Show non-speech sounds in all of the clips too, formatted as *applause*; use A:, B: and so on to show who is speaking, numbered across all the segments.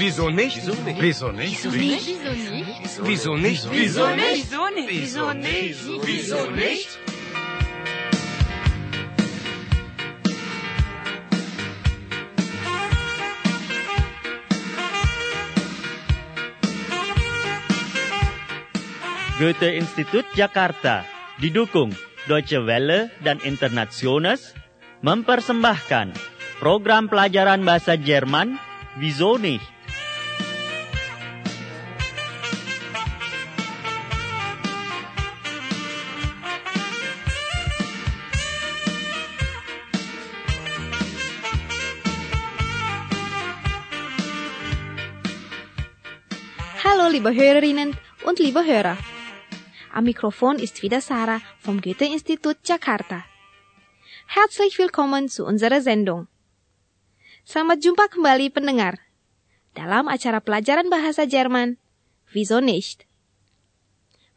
A: Wieso nicht?
B: Wieso nicht?
A: Wieso nicht?
C: Wieso nicht? Wieso nicht?
A: Wieso nicht?
C: Wieso nicht?
A: Goethe
D: Institut Jakarta didukung Deutsche Welle dan Internationals mempersembahkan program pelajaran bahasa Jerman Wieso nicht?
E: Liebe Hörerinnen und liebe Hörer. Am Mikrofon ist wieder Sarah vom Goethe-Institut Jakarta. Herzlich willkommen zu unserer Sendung. Selamat jumpa kembali pendengar dalam acara pelajaran bahasa Jerman Wieso nicht?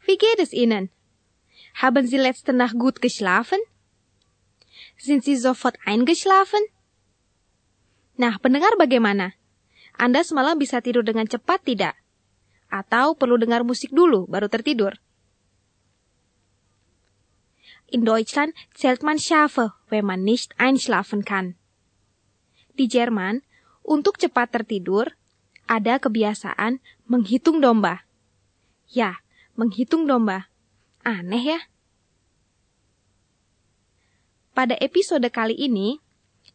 E: Wie geht es Ihnen? Haben Sie letzte Nacht gut geschlafen? Sind Sie sofort eingeschlafen? Nah, pendengar bagaimana? Anda semalam bisa tidur dengan cepat tidak? Atau perlu dengar musik dulu baru tertidur? In Deutschland zählt man Schafe, wenn man nicht einschlafen kann. Di Jerman, untuk cepat tertidur, ada kebiasaan menghitung domba. Ya, menghitung domba. Aneh ya? Pada episode kali ini,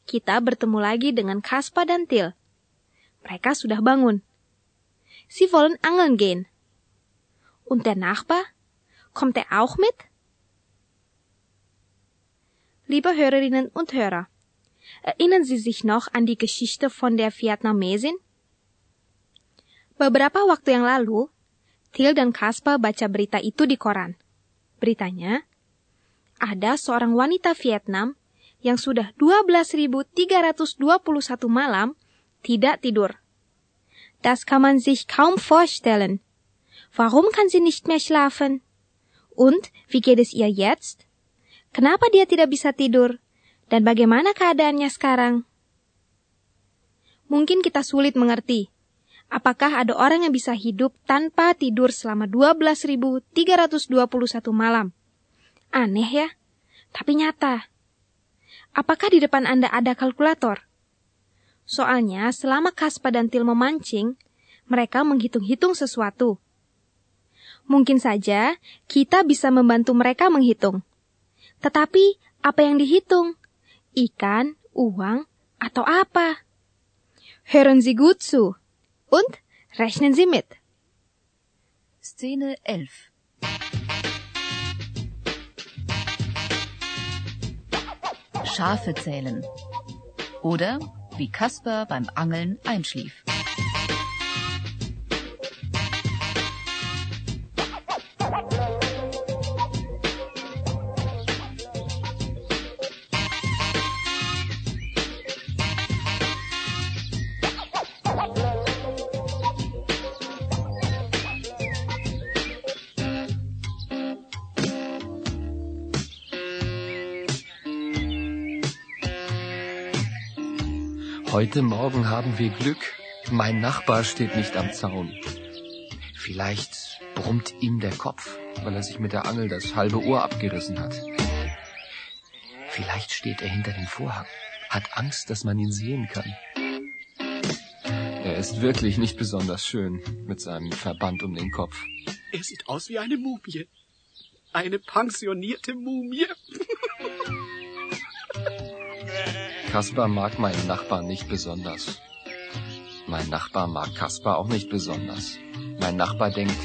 E: kita bertemu lagi dengan Kaspa dan Til. Mereka sudah bangun. Sie wollen angeln gehen. Und der Nachbar? Kommt er auch mit? Liebe Hörerinnen und Hörer, erinnern Sie sich noch an die Geschichte von der Vietnamesin? Beberapa waktu yang lalu, Til dan Kaspa baca berita itu di koran. Beritanya, ada seorang wanita Vietnam yang sudah 12.321 malam tidak tidur. Das kann man sich kaum vorstellen. Warum kann sie nicht mehr schlafen? Und wie geht es ihr jetzt? Kenapa dia tidak bisa tidur? Dan bagaimana keadaannya sekarang? Mungkin kita sulit mengerti. Apakah ada orang yang bisa hidup tanpa tidur selama 12.321 malam? Aneh ya, tapi nyata. Apakah di depan Anda ada kalkulator? Soalnya selama Kaspa dan Til memancing, mereka menghitung-hitung sesuatu. Mungkin saja kita bisa membantu mereka menghitung. Tetapi apa yang dihitung? Ikan, uang, atau apa? Hören Sie gut zu und rechnen Sie mit.
C: Szene 11. Schafe zählen. Oder wie Kasper beim Angeln einschlief.
B: Heute Morgen haben wir Glück. Mein Nachbar steht nicht am Zaun. Vielleicht brummt ihm der Kopf, weil er sich mit der Angel das halbe Ohr abgerissen hat. Vielleicht steht er hinter dem Vorhang, hat Angst, dass man ihn sehen kann. Er ist wirklich nicht besonders schön mit seinem Verband um den Kopf.
A: Er sieht aus wie eine Mumie. Eine pensionierte Mumie. *laughs*
B: Kaspar mag meinen Nachbarn nicht besonders. Mein Nachbar mag Kaspar auch nicht besonders. Mein Nachbar denkt,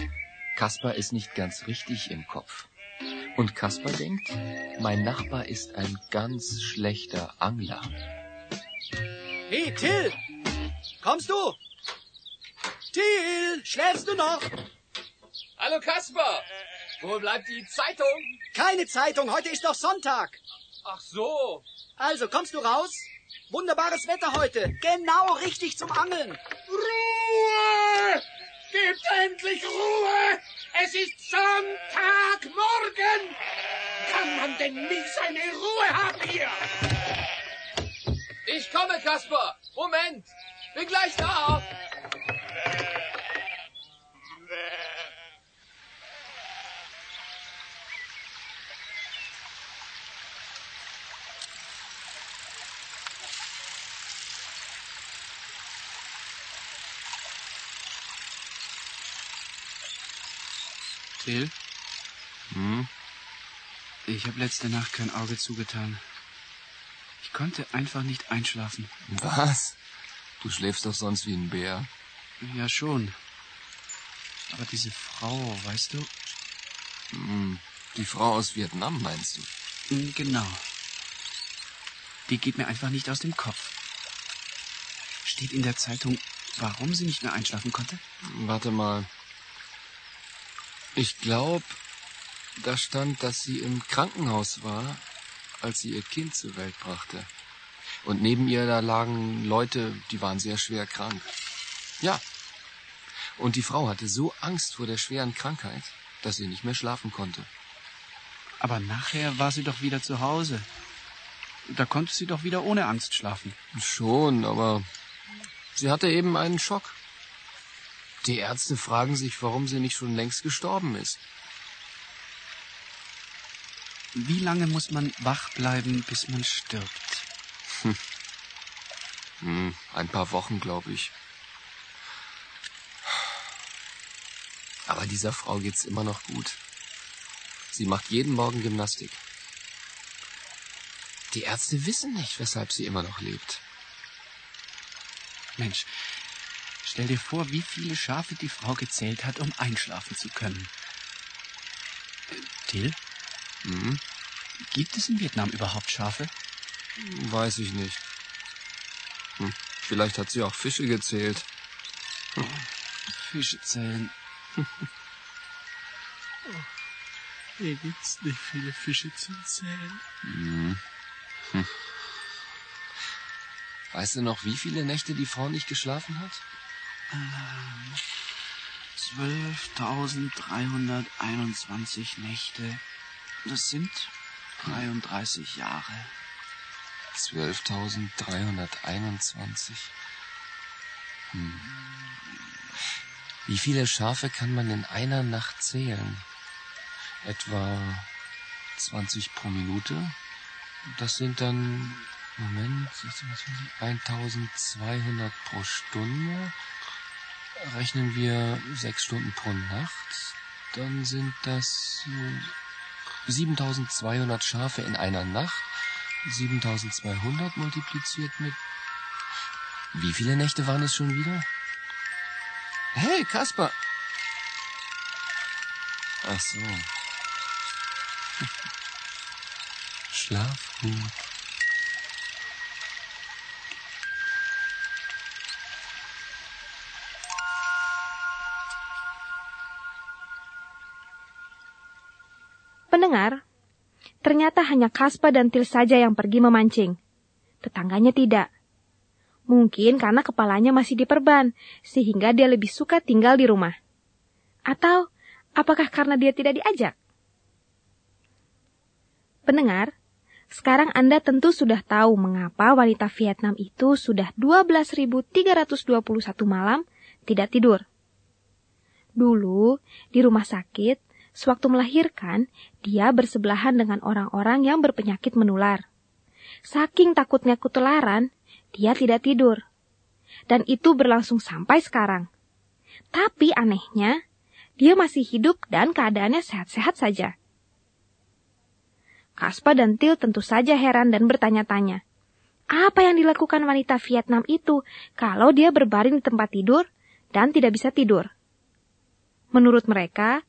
B: Kaspar ist nicht ganz richtig im Kopf. Und Kaspar denkt, mein Nachbar ist ein ganz schlechter Angler.
A: Hey, Till! Kommst du? Till, schläfst du noch?
F: Hallo Kasper! Wo bleibt die Zeitung?
A: Keine Zeitung, heute ist doch Sonntag.
F: Ach so.
A: Also, kommst du raus? Wunderbares Wetter heute. Genau richtig zum Angeln.
F: Ruhe! Gebt endlich Ruhe! Es ist Sonntagmorgen! Kann man denn nicht seine Ruhe haben hier? Ich komme, Kasper. Moment. Bin gleich da.
G: Till,
B: Hm?
G: ich habe letzte Nacht kein Auge zugetan. Ich konnte einfach nicht einschlafen.
B: Was? Du schläfst doch sonst wie ein Bär.
G: Ja, schon. Aber diese Frau, weißt du?
B: Hm. Die Frau aus Vietnam, meinst du?
G: Hm, Genau. Die geht mir einfach nicht aus dem Kopf. Steht in der Zeitung, warum sie nicht mehr einschlafen konnte?
B: Warte mal. Ich glaube, da stand, dass sie im Krankenhaus war, als sie ihr Kind zur Welt brachte. Und neben ihr da lagen Leute, die waren sehr schwer krank. Ja. Und die Frau hatte so Angst vor der schweren Krankheit, dass sie nicht mehr schlafen konnte.
G: Aber nachher war sie doch wieder zu Hause. Da konnte sie doch wieder ohne Angst schlafen.
B: Schon, aber sie hatte eben einen Schock. Die Ärzte fragen sich, warum sie nicht schon längst gestorben ist.
G: Wie lange muss man wach bleiben, bis man stirbt?
B: Hm, ein paar Wochen, glaube ich. Aber dieser Frau geht's immer noch gut. Sie macht jeden Morgen Gymnastik. Die Ärzte wissen nicht, weshalb sie immer noch lebt.
G: Mensch, stell dir vor, wie viele Schafe die Frau gezählt hat, um einschlafen zu können. Till,
B: Hm,
G: gibt es in Vietnam überhaupt Schafe?
B: weiß ich nicht. Hm, vielleicht hat sie auch Fische gezählt.
G: Fische zählen. *laughs* Hier gibt's nicht viele Fische zu zählen.
B: Hm. Hm. Weißt du noch, wie viele Nächte die Frau nicht geschlafen hat?
G: 12.321 Nächte. Das sind 33 Jahre.
B: 12.321. Hm. Wie viele Schafe kann man in einer Nacht zählen? Etwa 20 pro Minute. Das sind dann, Moment, 1200 pro Stunde. Rechnen wir sechs Stunden pro Nacht, dann sind das äh, 7200 Schafe in einer Nacht. 7200 multipliziert mit... Wie viele Nächte waren es schon wieder? Hey, Kasper! Ach so. *laughs* Schlaf gut.
E: Ternyata hanya Kaspa dan Til saja yang pergi memancing. Tetangganya tidak. Mungkin karena kepalanya masih diperban, sehingga dia lebih suka tinggal di rumah. Atau apakah karena dia tidak diajak? Pendengar, sekarang Anda tentu sudah tahu mengapa wanita Vietnam itu sudah 12.321 malam tidak tidur. Dulu, di rumah sakit, sewaktu melahirkan, dia bersebelahan dengan orang-orang yang berpenyakit menular. Saking takutnya ketularan, dia tidak tidur. Dan itu berlangsung sampai sekarang. Tapi anehnya, dia masih hidup dan keadaannya sehat-sehat saja. Kaspa dan Til tentu saja heran dan bertanya-tanya. Apa yang dilakukan wanita Vietnam itu kalau dia berbaring di tempat tidur dan tidak bisa tidur? Menurut mereka,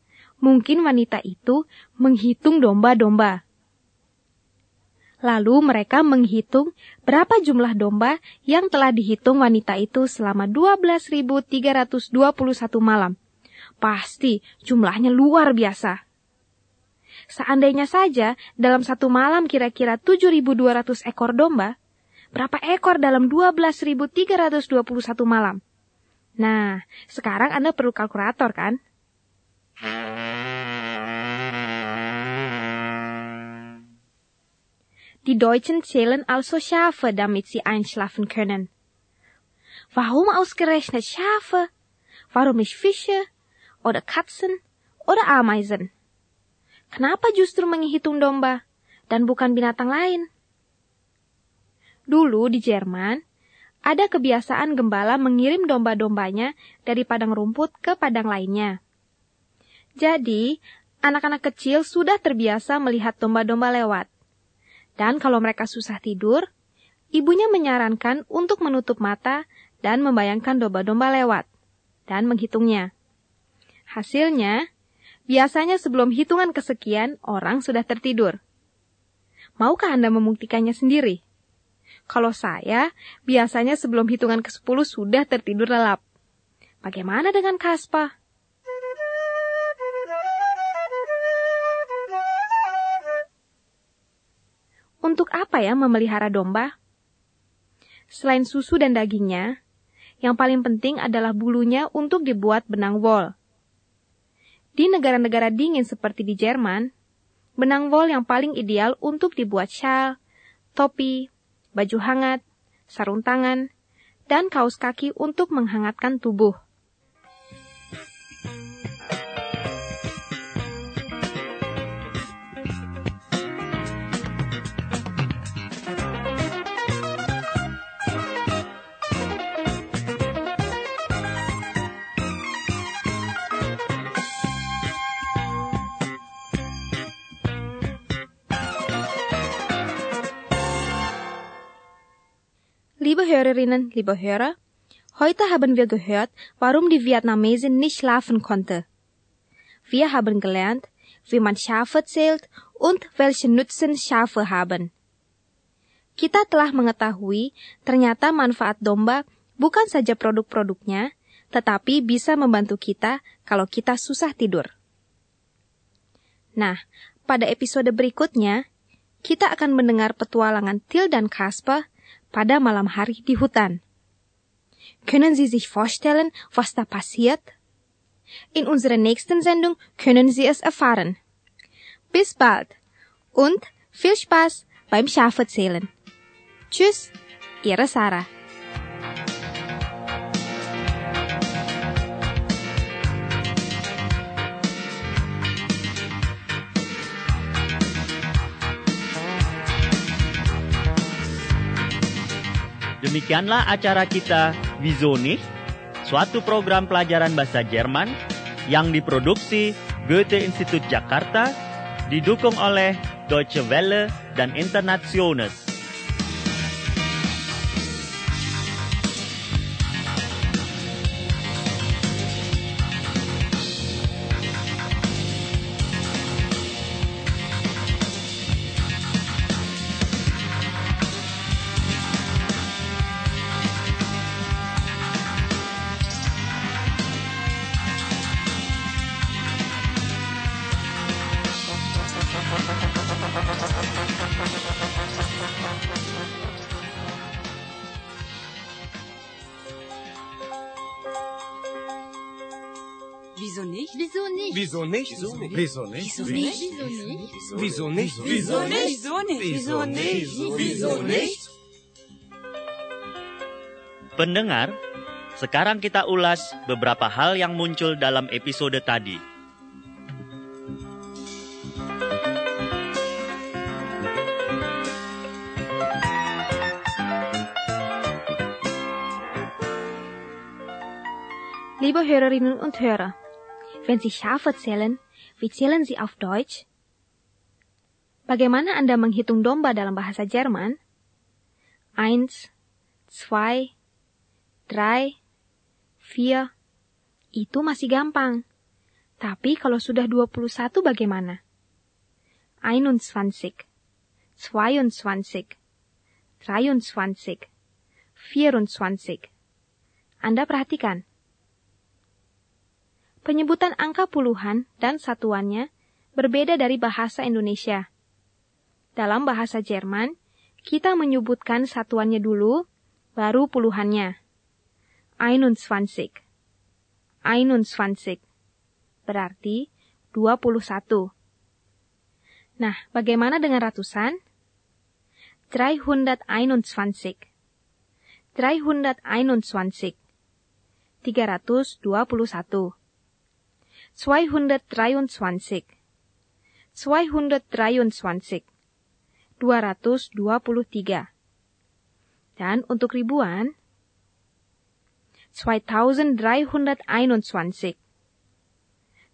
E: mungkin wanita itu menghitung domba-domba. Lalu mereka menghitung berapa jumlah domba yang telah dihitung wanita itu selama 12.321 malam. Pasti jumlahnya luar biasa. Seandainya saja dalam satu malam kira-kira 7.200 ekor domba, berapa ekor dalam 12.321 malam? Nah, sekarang Anda perlu kalkulator kan? Die Deutschen zählen also Schafe, damit sie einschlafen können. Warum ausgerechnet Schafe? Warum nicht Fische oder Katzen oder Ameisen? Kenapa justru menghitung domba dan bukan binatang lain? Dulu di Jerman, ada kebiasaan gembala mengirim domba-dombanya dari padang rumput ke padang lainnya. Jadi, anak-anak kecil sudah terbiasa melihat domba-domba lewat. Dan kalau mereka susah tidur, ibunya menyarankan untuk menutup mata dan membayangkan domba-domba lewat dan menghitungnya. Hasilnya, biasanya sebelum hitungan kesekian, orang sudah tertidur. Maukah Anda membuktikannya sendiri? Kalau saya, biasanya sebelum hitungan ke-10 sudah tertidur lelap. Bagaimana dengan Kaspa? Untuk apa ya memelihara domba? Selain susu dan dagingnya, yang paling penting adalah bulunya untuk dibuat benang wol. Di negara-negara dingin seperti di Jerman, benang wol yang paling ideal untuk dibuat shawl, topi, baju hangat, sarung tangan, dan kaos kaki untuk menghangatkan tubuh. Liebe Hörerinnen, liebe Hörer, heute haben wir gehört, warum die Vietnamesin nicht schlafen konnte. Wir haben gelernt, wie man Schafe zählt und welche Nutzen Schafe haben. Kita telah mengetahui ternyata manfaat domba bukan saja produk-produknya, tetapi bisa membantu kita kalau kita susah tidur. Nah, pada episode berikutnya, kita akan mendengar petualangan Til dan Kasper pada malam hari di hutan. Können Sie sich vorstellen, was da passiert? In unserer nächsten Sendung können Sie es erfahren. Bis bald und viel Spaß beim Schaferzählen. Tschüss, Ihre Sarah.
D: Demikianlah acara kita Wieso nicht? Suatu program pelajaran bahasa Jerman yang diproduksi Goethe Institut Jakarta didukung oleh Deutsche Welle dan Internationals.
H: Wieso nicht?
I: Wieso nicht?
J: Wieso nicht? Wieso nicht?
H: Wieso nicht?
J: Wieso nicht?
H: Wieso nicht? Wieso nicht?
J: Wieso nicht? Wieso nicht?
D: Pendengar, sekarang kita ulas beberapa hal yang muncul dalam episode tadi.
E: Liebe Hörerinnen und Hörer, wenn Sie Schafe zählen, wie zählen Sie auf Deutsch? Bagaimana Anda menghitung domba dalam bahasa Jerman? Eins, zwei, drei, vier. Itu masih gampang. Tapi kalau sudah 21 bagaimana? 21, 22, 23, 24. Anda perhatikan. Penyebutan angka puluhan dan satuannya berbeda dari bahasa Indonesia. Dalam bahasa Jerman, kita menyebutkan satuannya dulu, baru puluhannya. 21. 21. Berarti 21. Nah, bagaimana dengan ratusan? 321. 321. 321. 223. 223. 223. Dan untuk ribuan, 2321.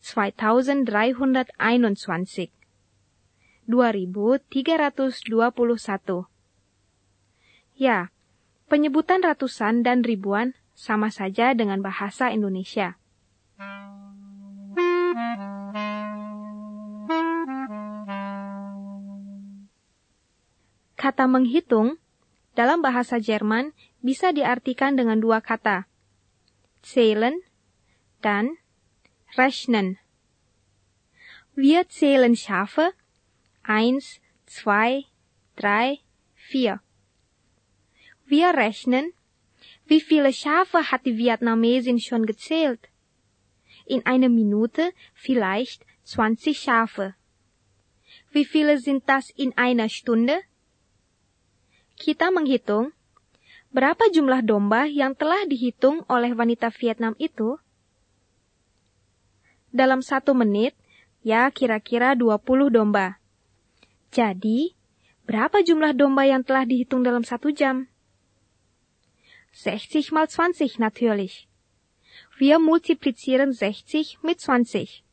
E: 2321. 2321. Ya, penyebutan ratusan dan ribuan sama saja dengan bahasa Indonesia. Kata menghitung dalam bahasa Jerman bisa diartikan dengan dua kata, zählen dan rechnen. Wir zählen Schafe. Eins, zwei, drei, vier. Wir rechnen, wie viele Schafe hat die Vietnamesin schon gezählt? In einer Minute vielleicht 20 Schafe. Wie viele sind das in einer Stunde? Kita menghitung berapa jumlah domba yang telah dihitung oleh wanita Vietnam itu. Dalam satu menit, ya kira-kira 20 domba. Jadi, berapa jumlah domba yang telah dihitung dalam satu jam? 60 mal 20 natürlich. Wir multiplizieren 60 mit 20.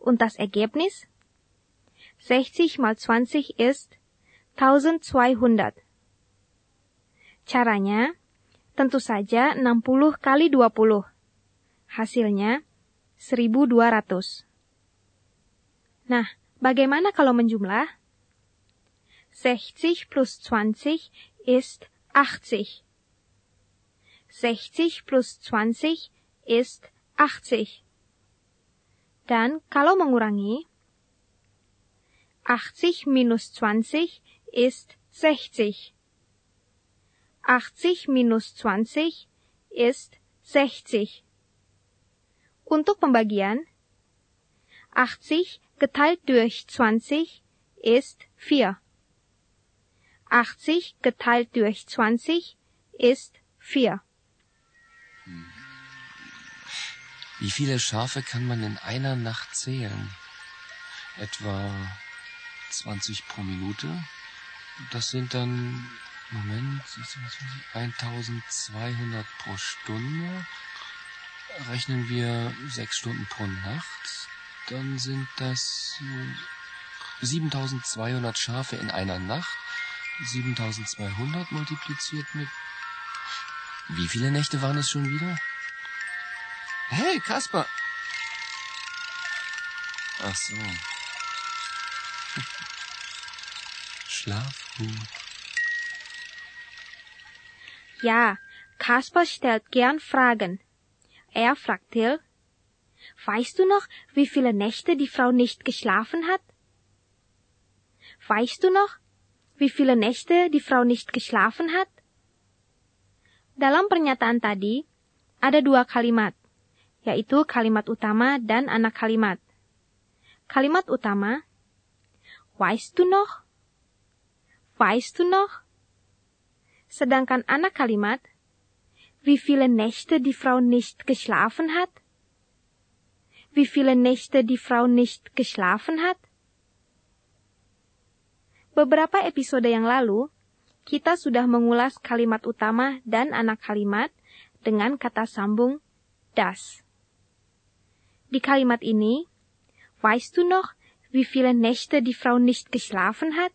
E: Und das Ergebnis? 60 mal 20 ist 1200. Caranya, tentu saja 60 kali 20. Hasilnya 1200. Nah, bagaimana kalau menjumlah? 60 plus 20 ist 80. 60 plus 20 ist 80. Dan kalau mengurangi, 80 minus 20 ist 60. 80 minus 20 ist 60. Untuk pembagian, 80 geteilt durch 20 ist 4. 80 geteilt durch 20 ist 4.
B: Wie viele Schafe kann man in einer Nacht zählen? Etwa 20 pro Minute. Das sind dann Moment, 1200 pro Stunde. Rechnen wir sechs Stunden pro Nacht, dann sind das 7200 Schafe in einer Nacht. 7200 multipliziert mit... Wie viele Nächte waren es schon wieder? Hey, Kasper! Ach so. *laughs* Schlaf gut.
E: Ja, Kaspar stellt gern Fragen. Er fragt Till, weißt du noch, wie viele Nächte die Frau nicht geschlafen hat? Weißt du noch, wie viele Nächte die Frau nicht geschlafen hat? Dalam pernyataan tadi, ada dua kalimat, yaitu kalimat utama dan anak kalimat. Kalimat utama, weißt du noch? Weißt du noch? Sedangkan anak kalimat, wie viele Nächte die Frau nicht geschlafen hat? Wie viele Nächte die Frau nicht geschlafen hat? Beberapa episode yang lalu, kita sudah mengulas kalimat utama dan anak kalimat dengan kata sambung das. Di kalimat ini, weißt du noch, wie viele Nächte die Frau nicht geschlafen hat?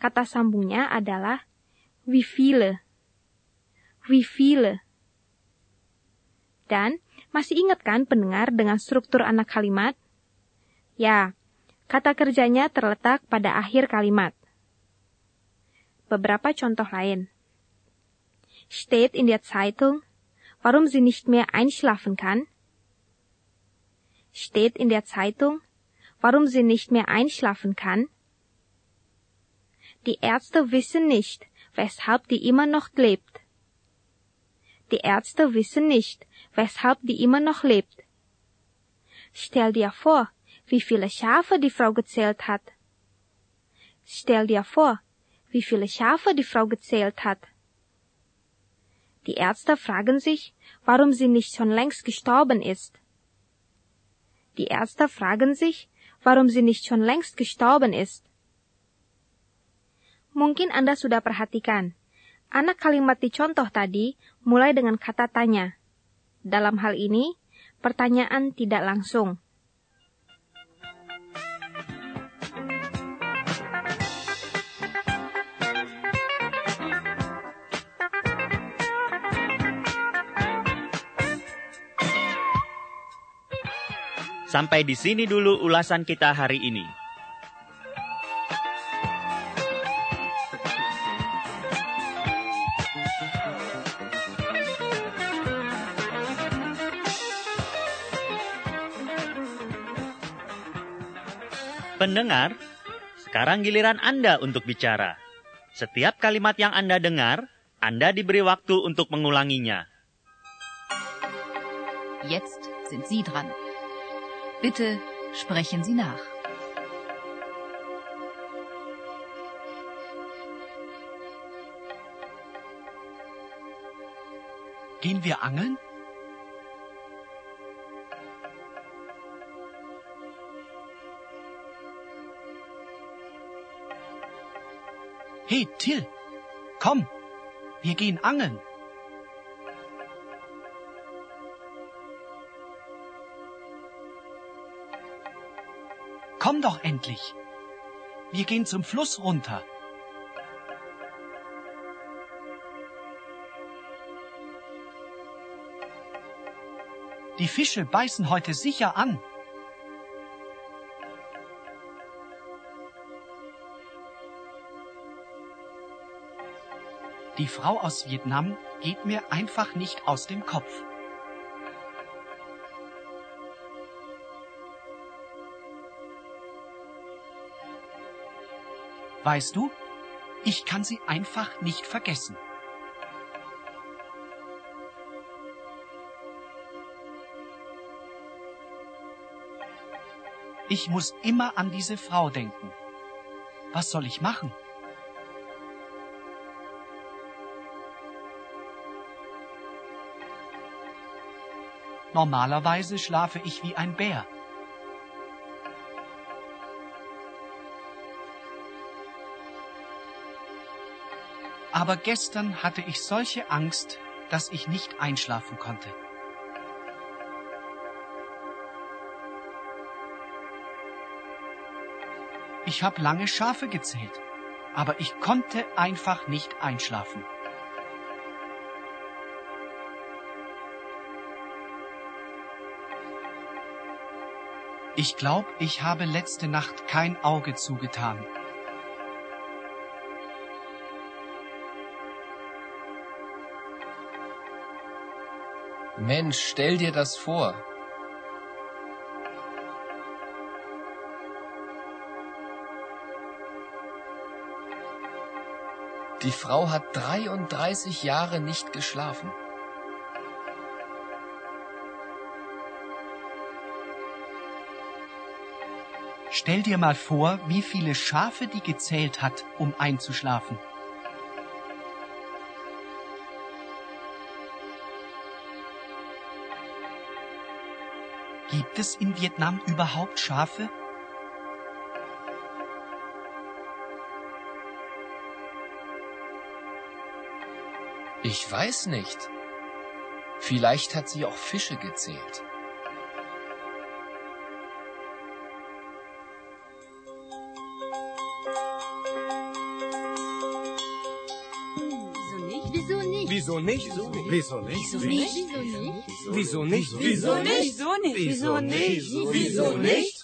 E: Kata sambungnya adalah wie viele. Wie viele. Dan masih ingat kan pendengar dengan struktur anak kalimat? Ya, kata kerjanya terletak pada akhir kalimat. Beberapa contoh lain. Steht in der Zeitung, warum sie nicht mehr einschlafen kann? Steht in der Zeitung, warum sie nicht mehr einschlafen kann? Die Ärzte wissen nicht, weshalb die immer noch lebt. Die Ärzte wissen nicht, weshalb die immer noch lebt. Stell dir vor, wie viele Schafe die Frau gezählt hat. Stell dir vor, wie viele Schafe die Frau gezählt hat. Die Ärzte fragen sich, warum sie nicht schon längst gestorben ist. Die Ärzte fragen sich, warum sie nicht schon längst gestorben ist. Mungkin Anda sudah perhatikan, anak kalimat di contoh tadi mulai dengan kata tanya. Dalam hal ini, pertanyaan tidak langsung.
D: Sampai di sini dulu ulasan kita hari ini. Pendengar, sekarang giliran Anda untuk bicara. Setiap kalimat yang Anda dengar, Anda diberi waktu untuk mengulanginya.
C: Jetzt sind Sie dran. Bitte sprechen Sie nach.
K: Gehen wir angeln? Hey, Till, komm, wir gehen angeln. Komm doch endlich. Wir gehen zum Fluss runter. Die Fische beißen heute sicher an. Die Frau aus Vietnam geht mir einfach nicht aus dem Kopf. Weißt du, ich kann sie einfach nicht vergessen. Ich muss immer an diese Frau denken. Was soll ich machen? Normalerweise schlafe ich wie ein Bär. Aber gestern hatte ich solche Angst, dass ich nicht einschlafen konnte. Ich habe lange Schafe gezählt, aber ich konnte einfach nicht einschlafen. Ich glaube, ich habe letzte Nacht kein Auge zugetan.
B: Mensch, stell dir das vor. Die Frau hat 33 Jahre nicht geschlafen.
K: Stell dir mal vor, wie viele Schafe die gezählt hat, um einzuschlafen. Gibt es in Vietnam überhaupt Schafe?
B: Ich weiß nicht. Vielleicht hat sie auch Fische gezählt.
H: Wieso nicht?
J: Wieso nicht?
H: Wieso nicht?
J: Wieso nicht?
H: Wieso nicht? Wieso nicht?
J: Wieso nicht? Wieso nicht?